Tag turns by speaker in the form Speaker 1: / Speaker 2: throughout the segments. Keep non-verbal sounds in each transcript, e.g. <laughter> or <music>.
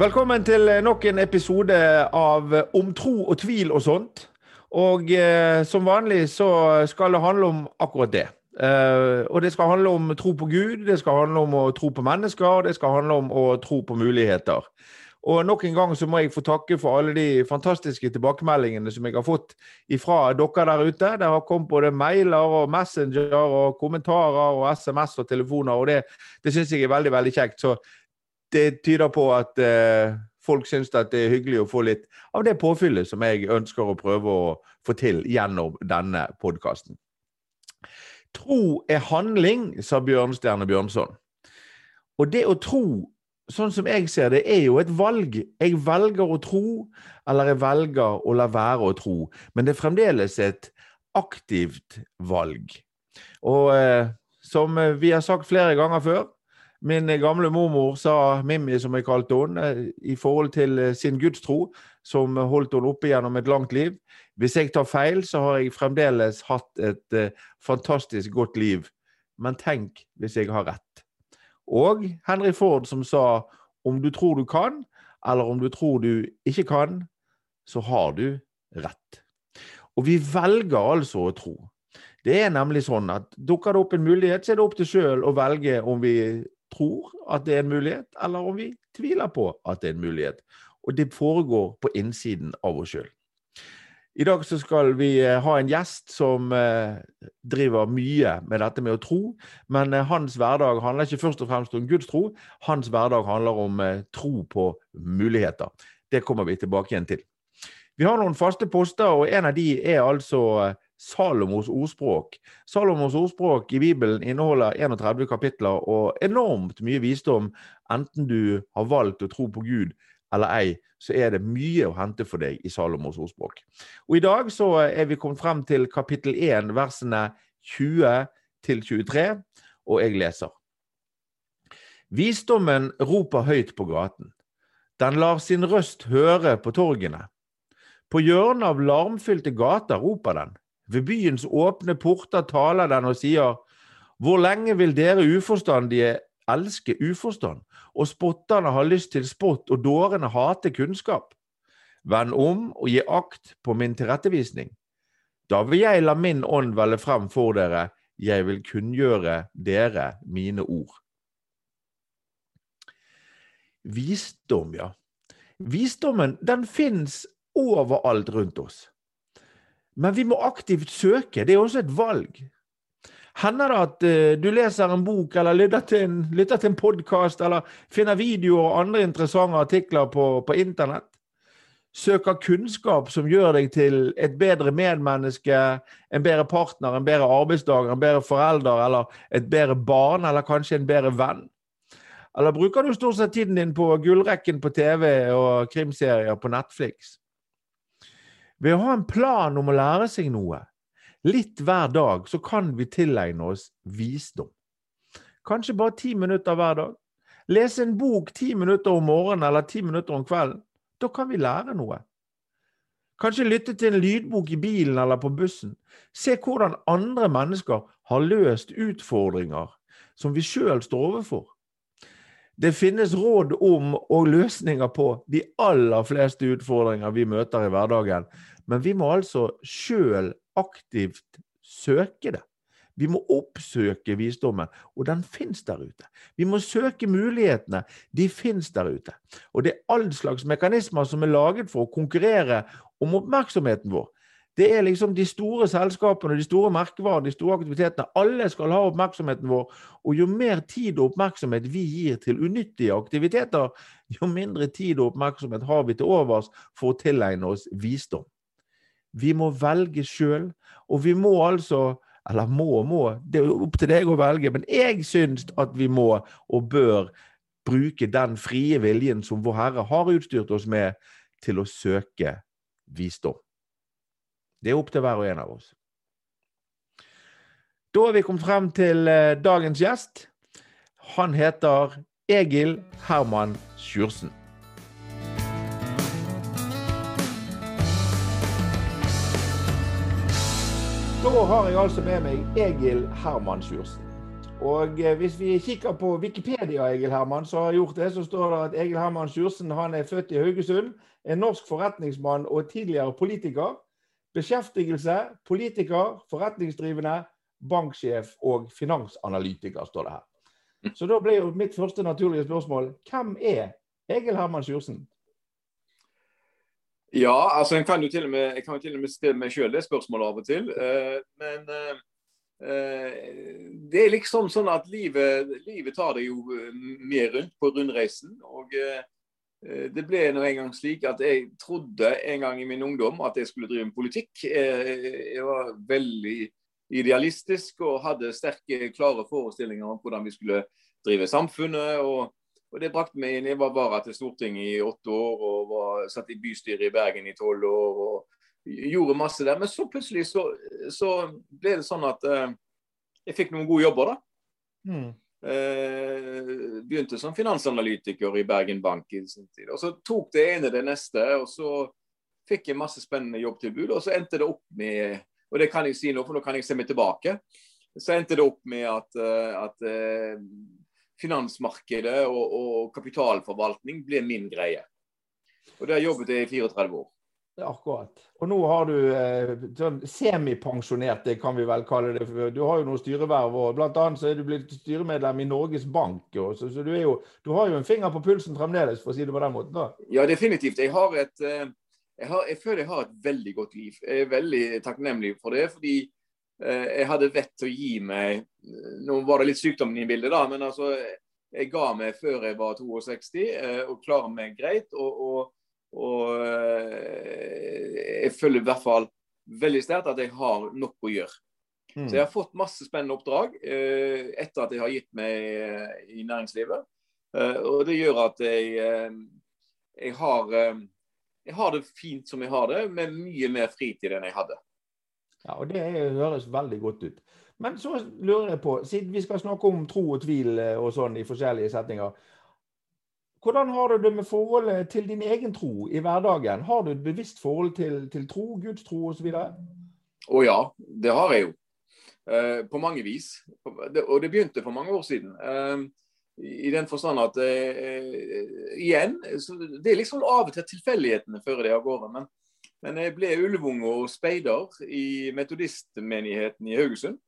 Speaker 1: Velkommen til nok en episode av Om tro og tvil og sånt. Og eh, som vanlig så skal det handle om akkurat det. Eh, og det skal handle om tro på Gud, det skal handle om å tro på mennesker, det skal handle om å tro på muligheter. Og nok en gang så må jeg få takke for alle de fantastiske tilbakemeldingene som jeg har fått ifra dere der ute. Det har kommet både mailer og Messenger og kommentarer og SMS og telefoner, og det, det syns jeg er veldig, veldig kjekt. Så det tyder på at eh, folk syns det er hyggelig å få litt av det påfyllet som jeg ønsker å prøve å få til gjennom denne podkasten. Tro er handling, sa Bjørnstjerne Bjørnson. Og det å tro sånn som jeg ser det, er jo et valg. Jeg velger å tro, eller jeg velger å la være å tro. Men det er fremdeles et aktivt valg. Og eh, som vi har sagt flere ganger før, min gamle mormor sa Mimmi, som jeg kalte henne, eh, i forhold til eh, sin gudstro, som holdt henne oppe gjennom et langt liv. Hvis jeg tar feil, så har jeg fremdeles hatt et fantastisk godt liv. Men tenk hvis jeg har rett. Og Henry Ford som sa om du tror du kan, eller om du tror du ikke kan, så har du rett. Og vi velger altså å tro. Det er nemlig sånn at dukker det opp en mulighet, så er det opp til sjøl å velge om vi tror at det er en mulighet, eller om vi tviler på at det er en mulighet. Og det foregår på innsiden av oss sjøl. I dag så skal vi eh, ha en gjest som eh, driver mye med dette med å tro. Men eh, hans hverdag handler ikke først og fremst om Guds tro. Hans hverdag handler om tro på muligheter. Det kommer vi tilbake igjen til. Vi har noen faste poster, og en av de er altså Salomos ordspråk. Salomos ordspråk i Bibelen inneholder 31 kapitler og enormt mye visdom, enten du har valgt å tro på Gud eller ei så er det mye å hente for deg i Salomos ordspråk. Og I dag så er vi kommet frem til kapittel 1, versene 20 til 23, og jeg leser. Visdommen roper høyt på gaten. Den lar sin røst høre på torgene. På hjørnet av larmfylte gater roper den. Ved byens åpne porter taler den og sier, Hvor lenge vil dere uforstandige elske uforstand, og spotterne har lyst til spott, og dårene hater kunnskap. Vend om og gi akt på min tilrettevisning. Da vil jeg la min ånd velle frem for dere, jeg vil kunngjøre dere mine ord. Visdom, ja. Visdommen, den fins overalt rundt oss. Men vi må aktivt søke, det er også et valg. Hender det at uh, du leser en bok eller lytter til en, lytter en podkast eller finner videoer og andre interessante artikler på, på internett? Søker kunnskap som gjør deg til et bedre medmenneske, en bedre partner, en bedre arbeidsdager, en bedre forelder eller et bedre barn, eller kanskje en bedre venn? Eller bruker du stort sett tiden din på gullrekken på TV og krimserier på Netflix? Ved å ha en plan om å lære seg noe, Litt hver dag så kan vi tilegne oss visdom. Kanskje bare ti minutter hver dag. Lese en bok ti minutter om morgenen eller ti minutter om kvelden. Da kan vi lære noe. Kanskje lytte til en lydbok i bilen eller på bussen. Se hvordan andre mennesker har løst utfordringer som vi sjøl står overfor. Det finnes råd om og løsninger på de aller fleste utfordringer vi møter i hverdagen, men vi må altså sjøl aktivt søke det. Vi må oppsøke visdommen, og den fins der ute. Vi må søke mulighetene. De fins der ute. Og det er all slags mekanismer som er laget for å konkurrere om oppmerksomheten vår. Det er liksom de store selskapene, de store merkevarene, de store aktivitetene. Alle skal ha oppmerksomheten vår. Og jo mer tid og oppmerksomhet vi gir til unyttige aktiviteter, jo mindre tid og oppmerksomhet har vi til overs for å tilegne oss visdom. Vi må velge sjøl, og vi må altså Eller må og må, det er opp til deg å velge, men jeg syns at vi må og bør bruke den frie viljen som Vår Herre har utstyrt oss med, til å søke visdom. Det er opp til hver og en av oss. Da er vi kommet frem til eh, dagens gjest. Han heter Egil Herman Sjursen. Da har jeg altså med meg Egil Herman Sjursen. Og hvis vi kikker på Wikipedia, Egil Herman, så har gjort det, så står det at Egil Herman Sjursen han er født i Haugesund. Er norsk forretningsmann og tidligere politiker. Beskjeftigelse, politiker, forretningsdrivende, banksjef og finansanalytiker, står det her. Så da blir jo mitt første naturlige spørsmål hvem er Egil Herman Sjursen?
Speaker 2: Ja, altså jeg kan jo til og med, jeg kan jo til og med stille meg sjøl det spørsmålet av og til. Uh, men uh, det er liksom sånn at livet, livet tar deg jo mer rundt på rundreisen. Og det ble nå en gang slik at jeg trodde en gang i min ungdom at jeg skulle drive med politikk. Jeg var veldig idealistisk og hadde sterke, klare forestillinger om hvordan vi skulle drive samfunnet. og og Det brakte meg inn. Jeg var vara til Stortinget i åtte år og var, satt i bystyret i Bergen i tolv år. og Gjorde masse der. Men så plutselig så, så ble det sånn at eh, jeg fikk noen gode jobber, da. Mm. Eh, begynte som finansanalytiker i Bergen Bank i sin tid. Og Så tok det ene det neste, og så fikk jeg masse spennende jobbtilbud. Og så endte det opp med Og det kan jeg si nå, for nå kan jeg se meg tilbake. Så endte det opp med at, eh, at eh, finansmarkedet og, og kapitalforvaltning ble min greie. Og Der jobbet jeg i 34 år.
Speaker 1: Akkurat. Og nå har du eh, sånn semipensjonert, det kan vi vel kalle det. Du har jo noen styreverv, og bl.a. så er du blitt styremedlem i Norges Bank. Også, så, du, jo, du, har jo en finger på pulsen fremdeles, for å si det på den måten. da.
Speaker 2: Ja, definitivt. Jeg, har et, eh, jeg, har, jeg føler jeg har et veldig godt liv. Jeg er veldig takknemlig for det. fordi Eh, jeg hadde vett til å gi meg Nå var det litt sykdom i bildet, da, men altså, jeg ga meg før jeg var 62 eh, og klarer meg greit. Og, og, og eh, jeg føler i hvert fall veldig sterkt at jeg har nok å gjøre. Mm. Så jeg har fått masse spennende oppdrag etter at jeg har gitt meg i næringslivet. og det gjør at jeg, jeg, har, jeg har det fint som jeg har det, med mye mer fritid enn jeg hadde.
Speaker 1: Ja, og Det høres veldig godt ut. Men så lurer jeg på, siden vi skal snakke om tro og tvil eh, og sånn i forskjellige setninger. Hvordan har du det med forholdet til din egen tro i hverdagen? Har du et bevisst forhold til, til tro, Guds tro osv.?
Speaker 2: Å ja, det har jeg jo. Eh, på mange vis. Og det begynte for mange år siden. Eh, I den forstand at eh, igjen, det er liksom av og til tilfeldighetene fører det av gårde. Men men jeg ble ulvunge og speider i metodistmenigheten i Haugesund.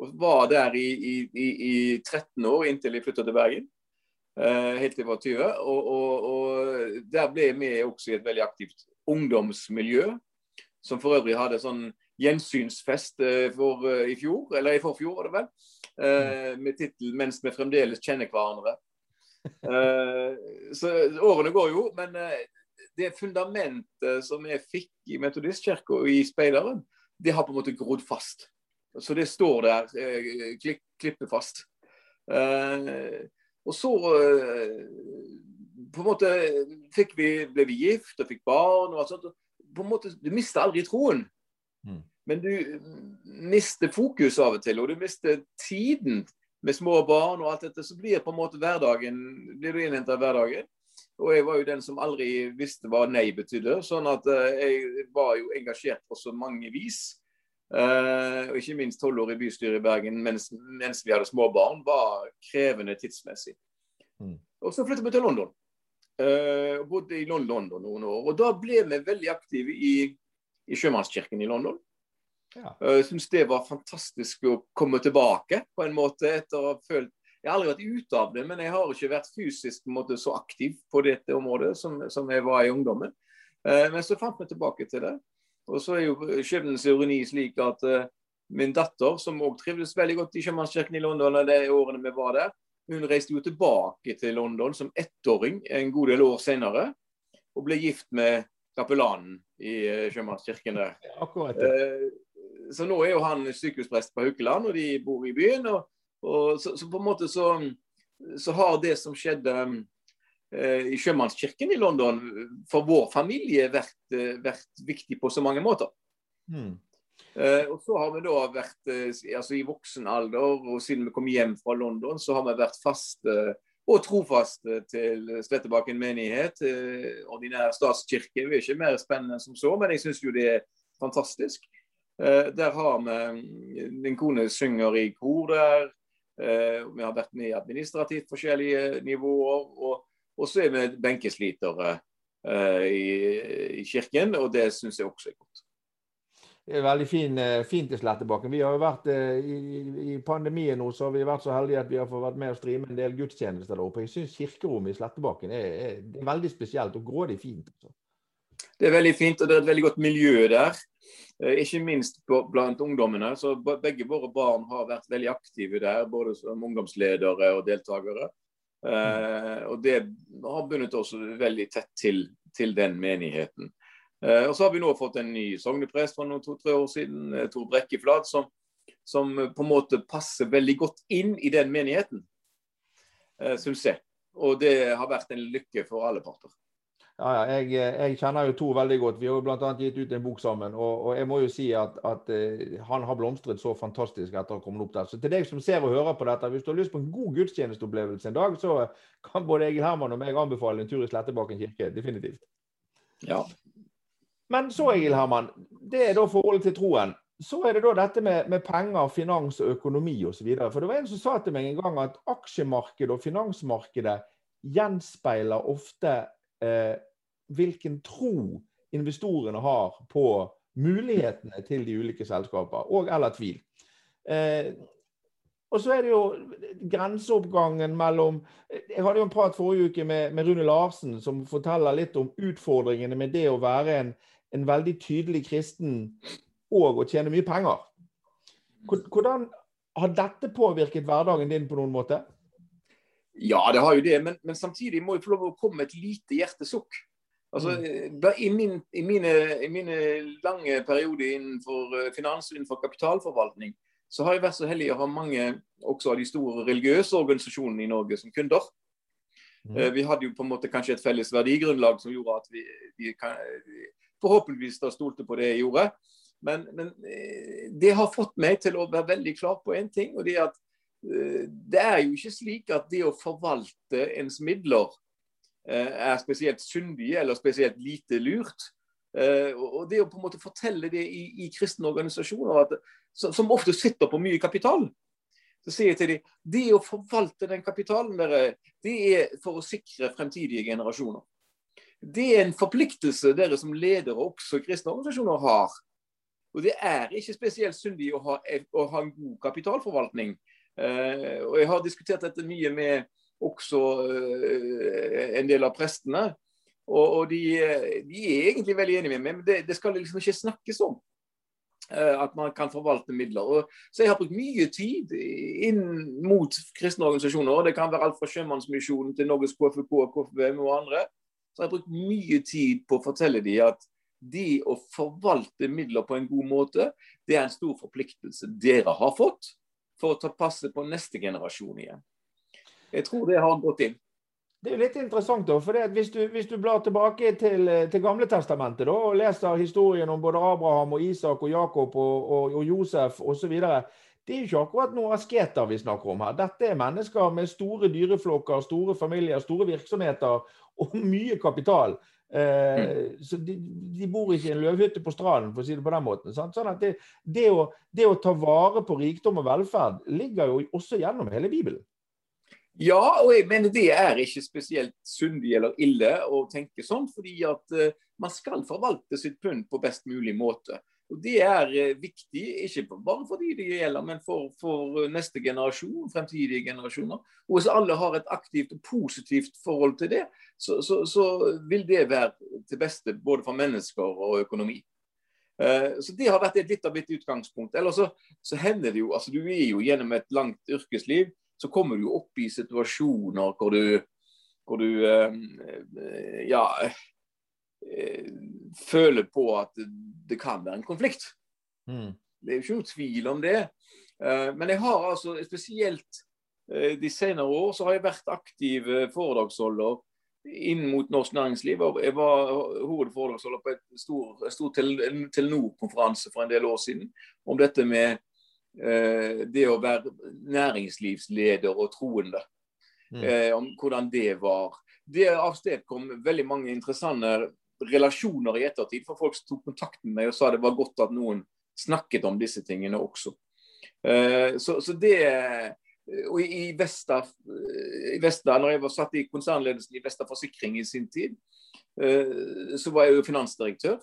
Speaker 2: Og var der i, i, i 13 år inntil jeg flytta til Bergen. Eh, helt til jeg var 20. Og, og, og, der ble vi også i et veldig aktivt ungdomsmiljø. Som for øvrig hadde sånn gjensynsfest eh, for, uh, i fjor, eller i forfjor, var det vel. Uh, med tittel 'Mens vi fremdeles kjenner hverandre'. Så årene går jo, men det fundamentet som jeg fikk i Metodistkirka og i Speideren, det har på en måte grodd fast. Så det står der klippet fast. Eh, og så eh, på en måte vi, ble vi gift og fikk barn. og alt sånt. På en måte, Du mister aldri troen. Mm. Men du mister fokus av og til, og du mister tiden med små barn og alt dette. Så blir på en måte hverdagen, blir du innhenta av hverdagen. Og jeg var jo den som aldri visste hva nei betydde. Sånn at uh, jeg var jo engasjert på så mange vis. Uh, og ikke minst tolv år i bystyret i Bergen mens, mens, vi hadde små barn, var krevende tidsmessig. Mm. Og så flyttet vi til London. Uh, bodde i London noen år. Og da ble vi veldig aktive i, i Sjømannskirken i London. Ja. Jeg syns det var fantastisk å komme tilbake på en måte etter å ha følt jeg har aldri vært ute av det, men jeg har ikke vært fysisk måte, så aktiv på dette området som, som jeg var i ungdommen. Eh, men så fant vi tilbake til det. Og så er jo skjebnens ironi slik at uh, min datter, som òg trivdes veldig godt i Sjømannskirken i London de årene vi var der, hun reiste jo tilbake til London som ettåring en god del år senere. Og ble gift med kapellanen i eh, Sjømannskirken der.
Speaker 1: Akkurat.
Speaker 2: Uh, så nå er jo han sykehusprest på Haukeland, og de bor i byen. og og så, så, på en måte så, så har det som skjedde eh, i sjømannskirken i London for vår familie vært, eh, vært viktig på så mange måter. Mm. Uh, og så har vi da vært eh, altså i voksen alder, og siden vi kom hjem fra London, så har vi vært faste og trofaste til Slettebakken menighet, eh, ordinær statskirke. Vi er ikke mer spennende enn som så, men jeg syns jo det er fantastisk. Uh, der har vi Min kone synger i kor der. Vi har vært med i administrativt forskjellige nivåer. Og, og så er vi benkeslitere i, i kirken, og det syns jeg også er godt.
Speaker 1: Det er veldig fin, fint i Slettebakken. Vi har jo vært i, i, pandemien nå, så har vi vært så heldige at vi har fått vært med og streame en del gudstjenester der oppe. Jeg syns kirkerommet i Slettebakken er, er, er, veldig spesielt og grådig fint. Altså.
Speaker 2: Det er veldig fint, og det er et veldig godt miljø der. Eh, ikke minst blant ungdommene. Så begge våre barn har vært veldig aktive der, både som ungdomsledere og deltakere. Mm. Og det har bundet oss veldig tett til, til den menigheten. Eh, og så har vi nå fått en ny sogneprest for noen to-tre år siden, Tor Brekkeflad, som, som, på en måte passer veldig godt inn i den menigheten, syns jeg. Og det har vært en lykke for alle parter.
Speaker 1: Ja, ja jeg, jeg, kjenner jo to veldig godt. Vi har jo bl.a. gitt ut en bok sammen. Og, og jeg må jo si at, at uh, han har blomstret så fantastisk etter å ha kommet opp der. Så til deg som ser og hører på dette, hvis du har lyst på en god gudstjenesteopplevelse en dag, så kan både Egil Herman og meg anbefale en tur i Slettebakken kirke. Definitivt.
Speaker 2: Ja.
Speaker 1: Men så, Egil Herman, det er da forholdet til troen. Så er det da dette med, med penger, finans og økonomi osv. For det var en som sa til meg en gang at aksjemarkedet og finansmarkedet gjenspeiler ofte eh, hvilken tro investorene har på mulighetene til de ulike selskaper, og eller tvil. Eh, og så er det jo grenseoppgangen mellom Jeg hadde jo en prat forrige uke med, med Rune Larsen, som forteller litt om utfordringene med det å være en, en veldig tydelig kristen og å tjene mye penger. Hvordan har dette påvirket hverdagen din på noen måte?
Speaker 2: Ja, det har jo det, men, men samtidig må jeg få lov å komme med et lite hjertesukk. Altså, mm. Eh, i, min, i, mine, i, mine, lange perioder innenfor eh, finans innenfor kapitalforvaltning, så har jeg vært så heldig å ha mange også av de store religiøse organisasjonene i Norge som kunder. Mm. Eh, vi hadde jo på en måte kanskje et felles verdigrunnlag som gjorde at vi, vi kan, forhåpentligvis da stolte på det jeg gjorde. Men, men, det har fått meg til å være veldig klar på én ting. og det er at det er jo ikke slik at det å forvalte ens midler er spesielt syndige eller spesielt lite lurt. Eh, og det å på en måte fortelle det i, i kristne organisasjoner, at, som ofte sitter på mye kapital, så sier jeg til dem det å forvalte den kapitalen dere, det er for å sikre fremtidige generasjoner. Det er en forpliktelse dere som ledere også kristne organisasjoner har. Og det er ikke spesielt syndig å ha, å ha en god kapitalforvaltning. Uh, og Jeg har diskutert dette mye med også eh, en del av prestene. Og, og de, de, er egentlig veldig enige med meg, men det, det skal liksom ikke snakkes om. Eh, at man kan forvalte midler. Og, så jeg har brukt mye tid inn mot kristne organisasjoner. Det kan være alt fra Sjømannsmisjonen til Norges KFK, KFBM og andre. Så jeg har brukt mye tid på å fortelle dem at det å forvalte midler på en god måte, det er en stor forpliktelse dere har fått for å ta passet på neste generasjon igjen. Jeg tror det har gått inn.
Speaker 1: Det er jo litt interessant, da, for hvis, du, hvis du blar tilbake til, til Gamle Testamentet da, og leser historien om både Abraham, og Isak, og Jakob og, og, og Josef osv. Det er jo ikke akkurat noen asketer vi snakker om her. Dette er mennesker med store dyreflokker, store familier, store virksomheter og <laughs> mye kapital. Eh, mm. så de, de, bor ikke i en løvhytte på stranden, for å si det på den måten. Sant? Sånn at det, det, å, det å ta vare på rikdom og velferd ligger jo også gjennom hele Bibelen.
Speaker 2: Ja, og jeg mener det er ikke spesielt syndig eller ille å tenke sånn, fordi at uh, man skal forvalte sitt pund på best mulig måte. Og Det er uh, viktig, ikke bare for de det gjelder, men for, for neste generasjon, fremtidige generasjoner. Og Hvis alle har et aktivt og positivt forhold til det, så, så, så vil det være til beste både for mennesker og økonomi. Så Det har vært et litt av mitt utgangspunkt. Eller så, så hender det jo, altså Du er jo gjennom et langt yrkesliv så kommer du opp i situasjoner hvor du, hvor du eh, ja, eh, føler på at det kan være en konflikt. Mm. Det er jo ikke noe tvil om det. Eh, men jeg har altså spesielt de senere år så har jeg vært aktiv foredragsholder inn mot norsk næringsliv. Jeg var hovedforedragsholder på et stor, stor Telenor-konferanse for en del år siden om dette med det å være næringslivsleder og troende. Mm. Eh, om hvordan det var. Det avstedkom veldig mange interessante relasjoner i ettertid. For folk tok kontakt med meg og sa det var godt at noen snakket om disse tingene også. Eh, så, så det, og i Vesta, i Vesta, når jeg var satt i konsernledelsen i Vesta Forsikring i sin tid, så var jeg jo finansdirektør.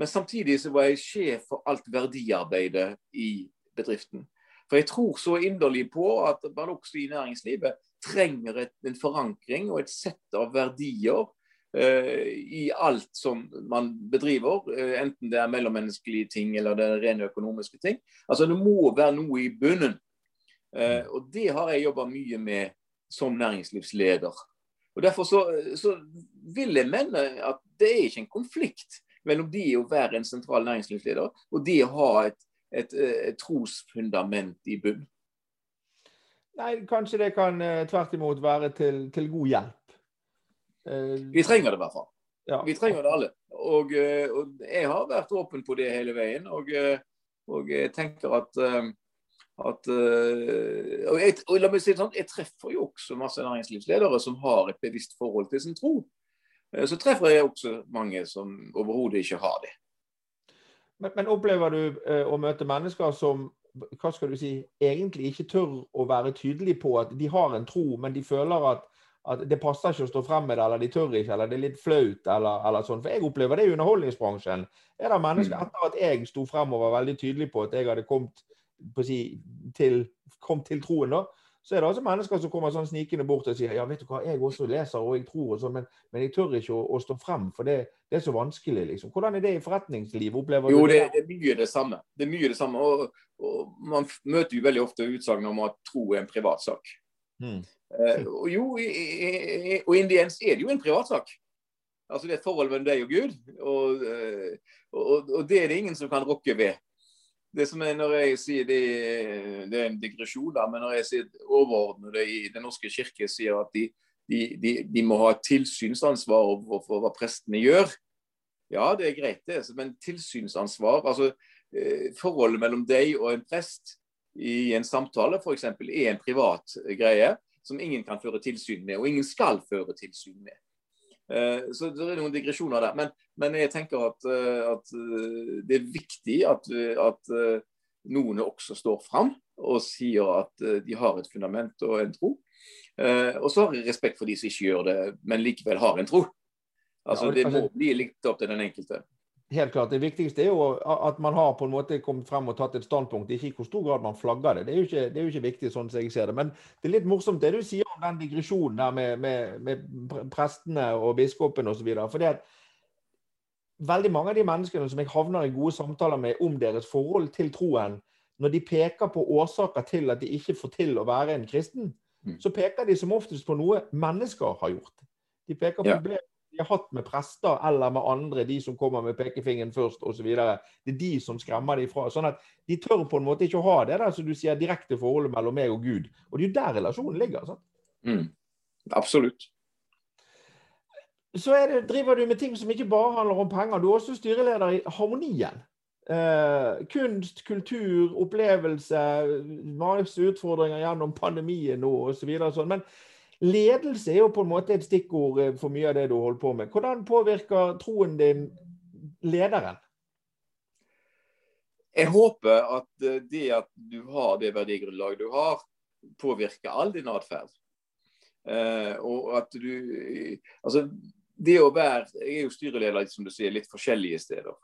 Speaker 2: Men samtidig så var jeg sjef for alt verdiarbeidet i bedriften. For jeg tror så inderlig på at man også i næringslivet trenger et, en forankring og et sett av verdier uh, i alt som man bedriver. Uh, enten det er mellommenneskelige ting eller det er rene økonomiske ting. Altså Det må være noe i bunnen. Uh, og det har jeg jobba mye med som næringslivsleder. Og Derfor så, så, vil jeg mene at det er ikke en konflikt mellom det å være en sentral næringslivsleder og det å ha et et, eh, et trosfundament i bunn.
Speaker 1: Nei, kanskje det kan eh, tvert imot være til, til god hjelp.
Speaker 2: Uh, vi trenger det i hvert fall. Ja. Vi trenger det alle. Og, og, jeg har vært åpen på det hele veien. Og, og jeg tenker at, at og, jeg, og la meg si det sånn, jeg treffer jo også masse næringslivsledere som har et bevisst forhold til sin tro. Så treffer jeg også mange som overhodet ikke har det.
Speaker 1: Men, men opplever du eh, å møte mennesker som hva skal du si, egentlig ikke tør å være tydelig på at de har en tro, men de føler at, at det passer ikke å stå frem med det, eller de tør ikke, eller det er litt flaut, eller, eller sånn. For jeg opplever det i underholdningsbransjen. Er det mennesker mm. etter at jeg sto frem og var veldig tydelig på at jeg hadde kommet, si, til, kom til troen, da, så er det altså mennesker som kommer sånn snikende bort og sier ja, vet du hva, jeg også leser og jeg tror, og sånn, men, men, jeg tør ikke å, å stå frem, for det, det, er så vanskelig. liksom. Hvordan er det i forretningslivet? Opplever
Speaker 2: jo, det, det, er mye det samme. Det er mye det samme. Og, og Man møter jo veldig ofte utsagn om at tro er en privatsak. Hmm. Eh, og jo, og indiens er det jo en privatsak. Altså Det er et forhold mellom deg og Gud, og, eh, og, og det er det ingen som kan rokke ved det som er når jeg sier det, det er en digresjon, da, men når jeg sier overordnede i Den norske kirke sier at de, de, de, de må ha tilsynsansvar for hva prestene gjør, ja, det er greit, det. Men tilsynsansvar, altså eh, forholdet mellom deg og en prest i en samtale f.eks. er en privat greie som ingen kan føre tilsyn med, og ingen skal føre tilsyn med. Eh, så det er noen digresjoner der. Men, men jeg tenker at, eh, at, eh, det er viktig at, at noen også står fram og sier at de har et fundament og en tro. Og så har jeg respekt for de som ikke gjør det, men likevel har en tro. Altså, Det må bli litt opp til den enkelte
Speaker 1: helt klart. Det viktigste er jo at man har på en måte kommet frem og tatt et standpunkt, ikke i hvor stor grad man flagger det. Det er jo ikke, det er jo ikke viktig, sånn som jeg ser det. Men det er litt morsomt det du sier om den digresjonen der med, med, med prestene og biskopen osv. Veldig mange av de menneskene som jeg havner i gode samtaler med om deres forhold til troen, når de peker på årsaker til at de ikke får til å være en kristen, mm. så peker de som oftest på noe mennesker har gjort. De peker på ja. De har hatt med prester eller med andre, de som kommer med pekefingeren først osv. Det er de som skremmer dem fra. Sånn at de tør på en måte ikke å ha det der som du sier, direkte forholdet mellom meg og Gud. Og det er jo der relasjonen ligger. sant?
Speaker 2: Mm. Absolutt.
Speaker 1: Så det, driver du med ting som ikke bare handler om penger. Du er også styreleder i Harmonien. Eh, kunst, kultur, opplevelse, masse utfordringer gjennom pandemien nå osv. Så sånn. Men Ledelse er jo på en måte et stikkord eh, for mye av det du holder på med. Hvordan påvirker troen din lederen?
Speaker 2: Jeg håper at eh, det at du har det verdigrunnlaget du har, påvirker all din atferd. Eh, og at du Altså, det å være Jeg er jo styreleder som du sier, litt forskjellige steder.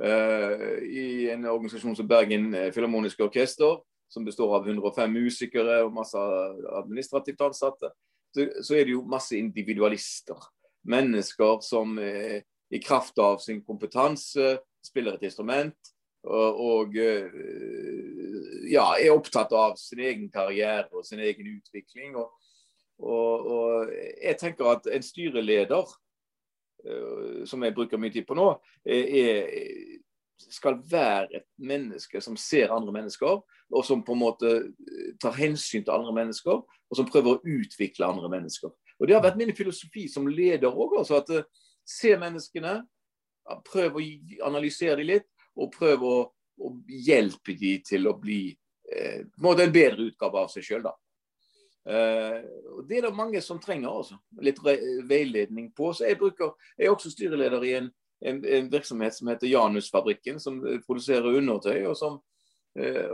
Speaker 2: I en organisasjon som Bergen Filharmoniske Orkester som består av 105 musikere og masse administrativt ansatte, så, så er det jo masse individualister. Mennesker som eh, i kraft av sin kompetanse spiller et instrument og, og eh, ja, er opptatt av sin egen karriere og sin egen utvikling. Og, og, og jeg tenker at en styreleder, eh, som jeg bruker mye tid på nå, er, skal være et menneske som ser andre mennesker, og som på en måte eh, tar hensyn til andre mennesker, og som prøver å utvikle andre mennesker. Og Det har vært min filosofi som leder òg. Altså at uh, se menneskene, prøv å analysere dem litt, og prøv å, å hjelpe dem til å bli uh, en bedre utgave av seg sjøl. Uh, det er det mange som trenger også, litt veiledning på. Så Jeg, bruker, jeg er også styreleder i en, en, en virksomhet som heter Janusfabrikken, som produserer undertøy. og som eh,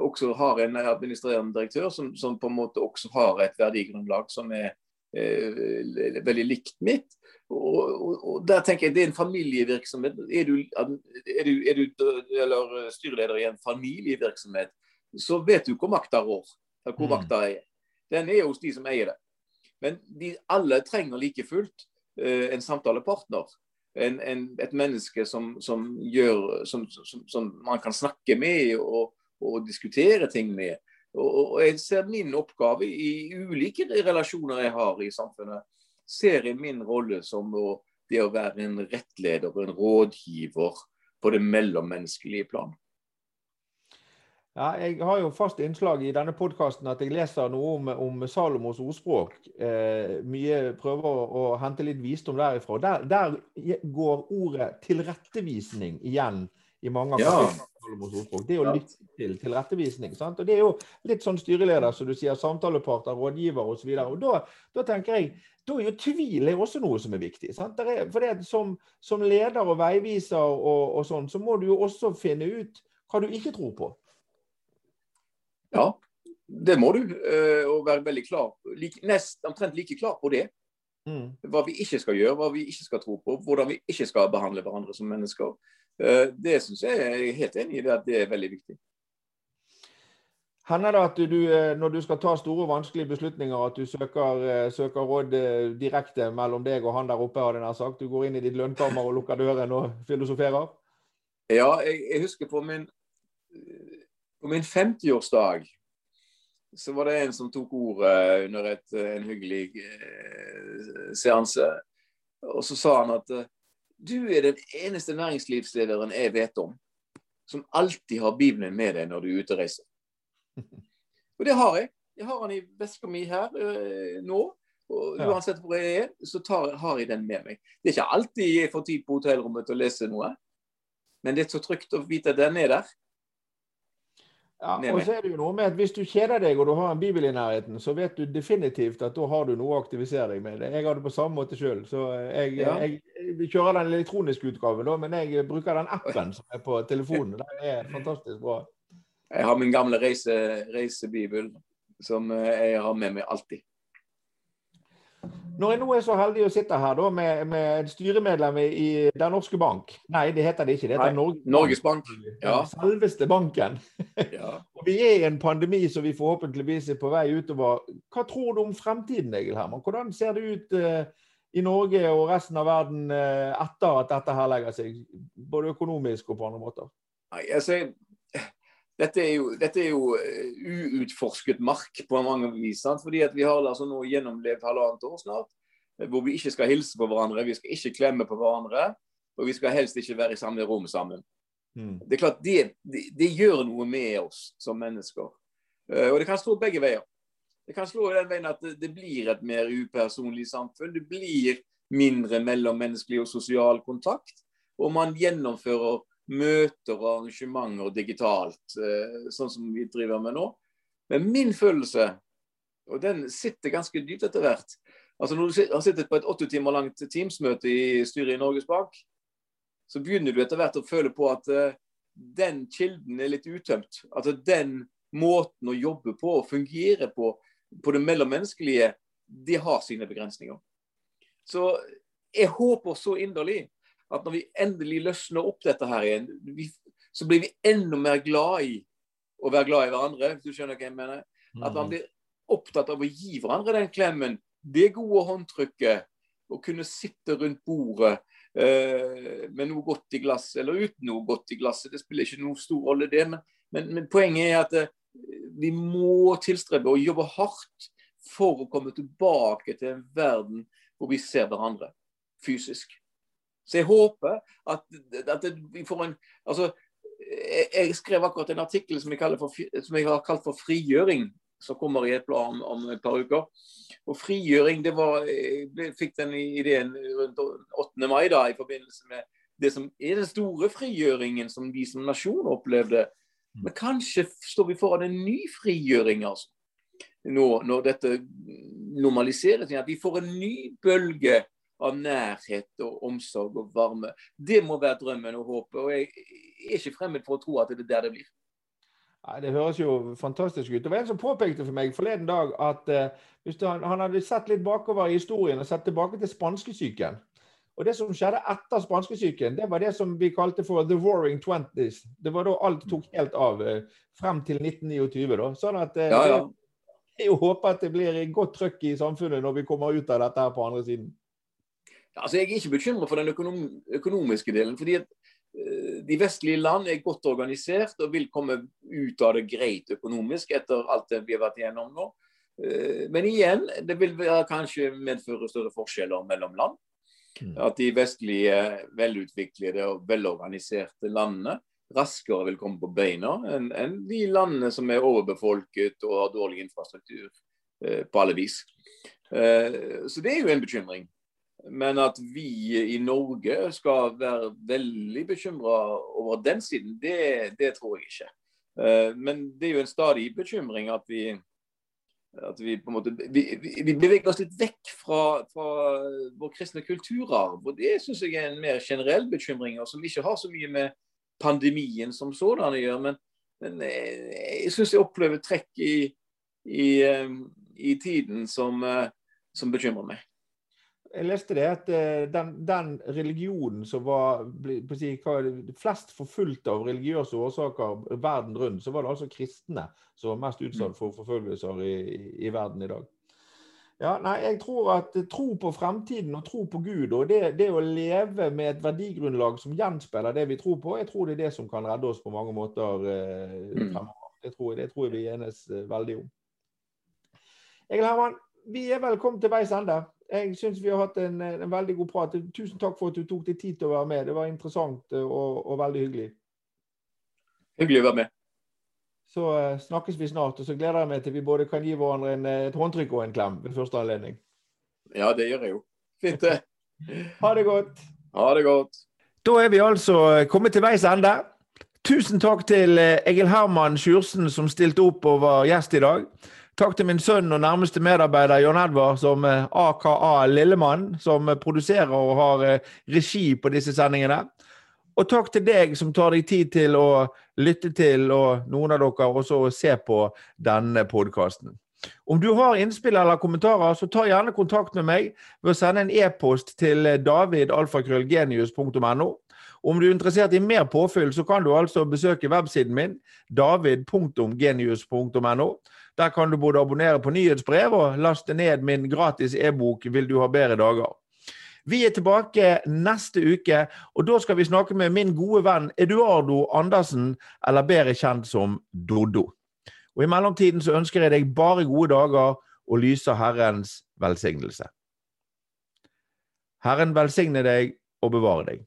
Speaker 2: også har en administrerende direktør som, som, på en måte også har et verdigrunnlag som er eh, veldig likt mitt. Og, og, og, der tenker jeg Det er en familievirksomhet. Er du, er du, er du eller styreleder i en familievirksomhet, så vet du hvor makta rår. Eller hvor mm. makta er. Den er hos de som eier det. Men de, alle trenger like fullt eh, en samtalepartner. En, en, et menneske som, som gjør som, som, som, man kan snakke med og, og diskutere ting med. Og, jeg ser min oppgave i ulike relasjoner jeg har i samfunnet, ser jeg min rolle som å, det å være en rettleder og en rådgiver på det mellommenneskelige plan.
Speaker 1: Ja, jeg har jo fast innslag i denne podkasten at jeg leser noe om, om Salomos ordspråk. Eh, mye prøver å, å, hente litt visdom derifra. Der, der går ordet tilrettevisning igjen i mange av ja. Det er å lytte til tilrettevisning. Sant? Og Det er jo litt sånn styreleder, som du sier, samtaleparter, rådgiver osv. Da, da tenker jeg da er jo tvil er også noe som er viktig. Sant? Er, for det, som, som, leder og veiviser og, og sånn, så må du jo også finne ut hva du ikke tror på.
Speaker 2: Ja, det må du. Eh, og være veldig klar. Like, nest, omtrent like klar på det. Mm. Hva vi ikke skal gjøre, hva vi ikke skal tro på, hvordan vi ikke skal behandle hverandre som mennesker. Eh, det syns jeg jeg er helt enig i det at det er veldig viktig.
Speaker 1: Hender det at du, eh, når du skal ta store og vanskelige beslutninger, at du søker, søker, råd direkte mellom deg og han der oppe? har den sagt. Du går inn i ditt lønnkammer og lukker døren og filosoferer?
Speaker 2: Ja, jeg, jeg husker på min på min 50-årsdag så var det en som tok ordet under et, en hyggelig eh, seanse. Og så sa han at eh, du er den eneste næringslivslederen jeg vet om som alltid har Bibelen med deg når du er ute og reiser. <laughs> Og det har jeg. Jeg har den i veska mi her øh, nå. Og uansett hvor jeg er, så tar, har jeg den med meg. Det er ikke alltid jeg får tid på hotellrommet til å lese noe, men det er så trygt å vite at den er der.
Speaker 1: Ja, og så er det jo noe med at Hvis du kjeder deg og du har en bibel i nærheten, så vet du definitivt at da har du noe å aktivisere deg med. Jeg har det på samme måte sjøl. Så jeg, ja. jeg, jeg, kjører den elektroniske utgaven, da, men jeg bruker den appen som er på telefonen. <laughs> Den er fantastisk bra.
Speaker 2: Jeg har min gamle reise, reisebibel som eh, jeg har med meg alltid.
Speaker 1: Når jeg nå er så heldig å sitte her da, med, med styremedlem i Den norske bank Nei, det heter det ikke. Det heter Norge,
Speaker 2: Norges Bank.
Speaker 1: Ja. Selveste banken. Ja. <laughs> Vi er i en pandemi som vi forhåpentligvis er på vei utover. Hva tror du om fremtiden, Egil Herman? Hvordan ser det ut uh, i Norge og resten av verden uh, etter at dette her legger seg? Både økonomisk og på andre måter.
Speaker 2: Nei, altså, dette er jo, dette er jo eh, uutforsket mark på mange vis. Sant? fordi at Vi har altså nå gjennomlevd halvannet år snart eh, hvor vi ikke skal hilse på hverandre, vi skal ikke klemme på hverandre. Og vi skal helst ikke være i samme rom sammen. Mm. Det er klart, det, det, det, gjør noe med oss som mennesker. Og det kan stå begge veier. Det kan slå i den veien at det, det blir et mer upersonlig samfunn. Det blir mindre mellommenneskelig og sosial kontakt. Og man gjennomfører møter og arrangementer digitalt, eh, sånn som vi driver med nå. Men min følelse, og den sitter ganske dypt etter hvert altså Når du har sittet på et åtte timer langt Teams-møte i styret i Norges Bank, så begynner du etter hvert å føle på at uh, den kilden er litt utømt. Altså den måten å jobbe på og fungere på, på det mellommenneskelige, det har sine begrensninger. Så jeg håper så inderlig at når vi endelig løsner opp dette her igjen, vi, så blir vi enda mer glad i å være glad i hverandre. hvis du skjønner hva jeg mener. At man mm. blir opptatt av å gi hverandre den klemmen, det gode håndtrykket. Å kunne sitte rundt bordet eh, med noe godt i glasset, eller uten noe godt i glasset. Det spiller ikke noen stor rolle, det. Men, men, men poenget er at eh, vi må tilstrebe og jobbe hardt for å komme tilbake til en verden hvor vi ser hverandre fysisk. Så jeg håper at, at vi får en altså, jeg, skrev akkurat en artikkel som jeg, for, som jeg, har kalt for 'frigjøring', som kommer i et blad om, om, et par uker. Og frigjøring, det var, Jeg fikk den ideen rundt 8. mai da, i forbindelse med det som er den store frigjøringen som vi som nasjon opplevde. Men kanskje står vi foran en ny frigjøring, altså. Nå, når dette normaliseres. At vi får en ny bølge av nærhet og omsorg og varme. Det må være drømmen og håpet. Og jeg er ikke fremmed for å tro at det er der det blir.
Speaker 1: Nei, det høres jo fantastisk ut. Det var en som påpekte for meg forleden dag at uh, han, han, hadde sett litt bakover i historien og sett tilbake til spanskesyken. Og det som skjedde etter spanskesyken, det var det som vi kalte for the warring twenties. Det var da alt tok helt av uh, frem til 1929. da. Sånn at uh, ja, ja. jeg håper at det blir godt trøkk i samfunnet når vi kommer ut av dette her på andre siden.
Speaker 2: Altså, jeg er ikke bekymret for den økonom økonomiske delen. fordi at Eh, de vestlige land er godt organisert og vil komme ut av det greit økonomisk etter alt det vi har vært igjennom nå. Eh, men igjen, det vil kanskje medføre større forskjeller mellom land. Mm. At de vestlige, velutviklede og velorganiserte landene raskere vil komme på beina enn de landene som er overbefolket og har dårlig infrastruktur eh, på alle vis. Så det er jo en bekymring. Men at vi i Norge skal være veldig bekymra over den siden, det, det, tror jeg ikke. Eh, men det er jo en stadig bekymring at vi, at vi på en måte vi, vi beveger oss litt vekk fra, fra vår kristne kulturarv. Og det syns jeg er en mer generell bekymring, og som ikke har så mye med pandemien som sådan å gjøre. Men, men jeg syns jeg opplever trekk i, i, eh, i tiden som, eh, som bekymrer meg
Speaker 1: jeg leste det at eh, den, den religionen som var si, flest forfulgt av religiøse årsaker verden rundt, så var det altså kristne som var mest utsatt mm. for forfølgelser i, i, verden i dag. Ja, nei, jeg tror at tro på fremtiden og tro på Gud, og det, det, å leve med et verdigrunnlag som gjenspeiler det vi tror på, jeg tror det er det som kan redde oss på mange måter eh, mm. fremover. Det tror, det tror jeg vi enes eh, veldig om. Egil Herman, vi er vel kommet til veis ende. Jeg syns vi har hatt en, en, veldig god prat. Tusen takk for at du tok deg tid til å være med. Det var interessant eh, og, og veldig hyggelig.
Speaker 2: Hyggelig å være med.
Speaker 1: Så uh, snakkes vi snart. Og så gleder jeg meg til vi både kan gi hverandre en, eh, et håndtrykk og en klem ved første anledning.
Speaker 2: Ja, det gjør jeg jo. Fint, det. <laughs>
Speaker 1: ha det godt.
Speaker 2: Ha det godt.
Speaker 1: Da er vi altså kommet til veis ende. Tusen takk til Egil Herman Sjursen som stilte opp og var gjest i dag. Takk til min sønn og nærmeste medarbeider John Edvard, som AKA eh, Lillemann, som eh, produserer og har eh, regi på disse sendingene. Og takk til deg som tar deg tid til å lytte til, og noen av dere også se på denne podkasten. Om du har innspill eller kommentarer, så ta gjerne kontakt med meg ved å sende en e-post til davidalfakrøllgenius.no. Om du er interessert i mer påfyll, så kan du altså besøke websiden min, david.genius.no. Der kan du både abonnere på nyhetsbrev og laste ned min gratis e-bok 'Vil du ha bedre dager'. Vi er tilbake neste uke, og da skal vi snakke med min gode venn Eduardo Andersen, eller bedre kjent som Doddo. Og I mellomtiden så ønsker jeg deg bare gode dager og lyser Herrens velsignelse. Herren velsigne deg og bevare deg.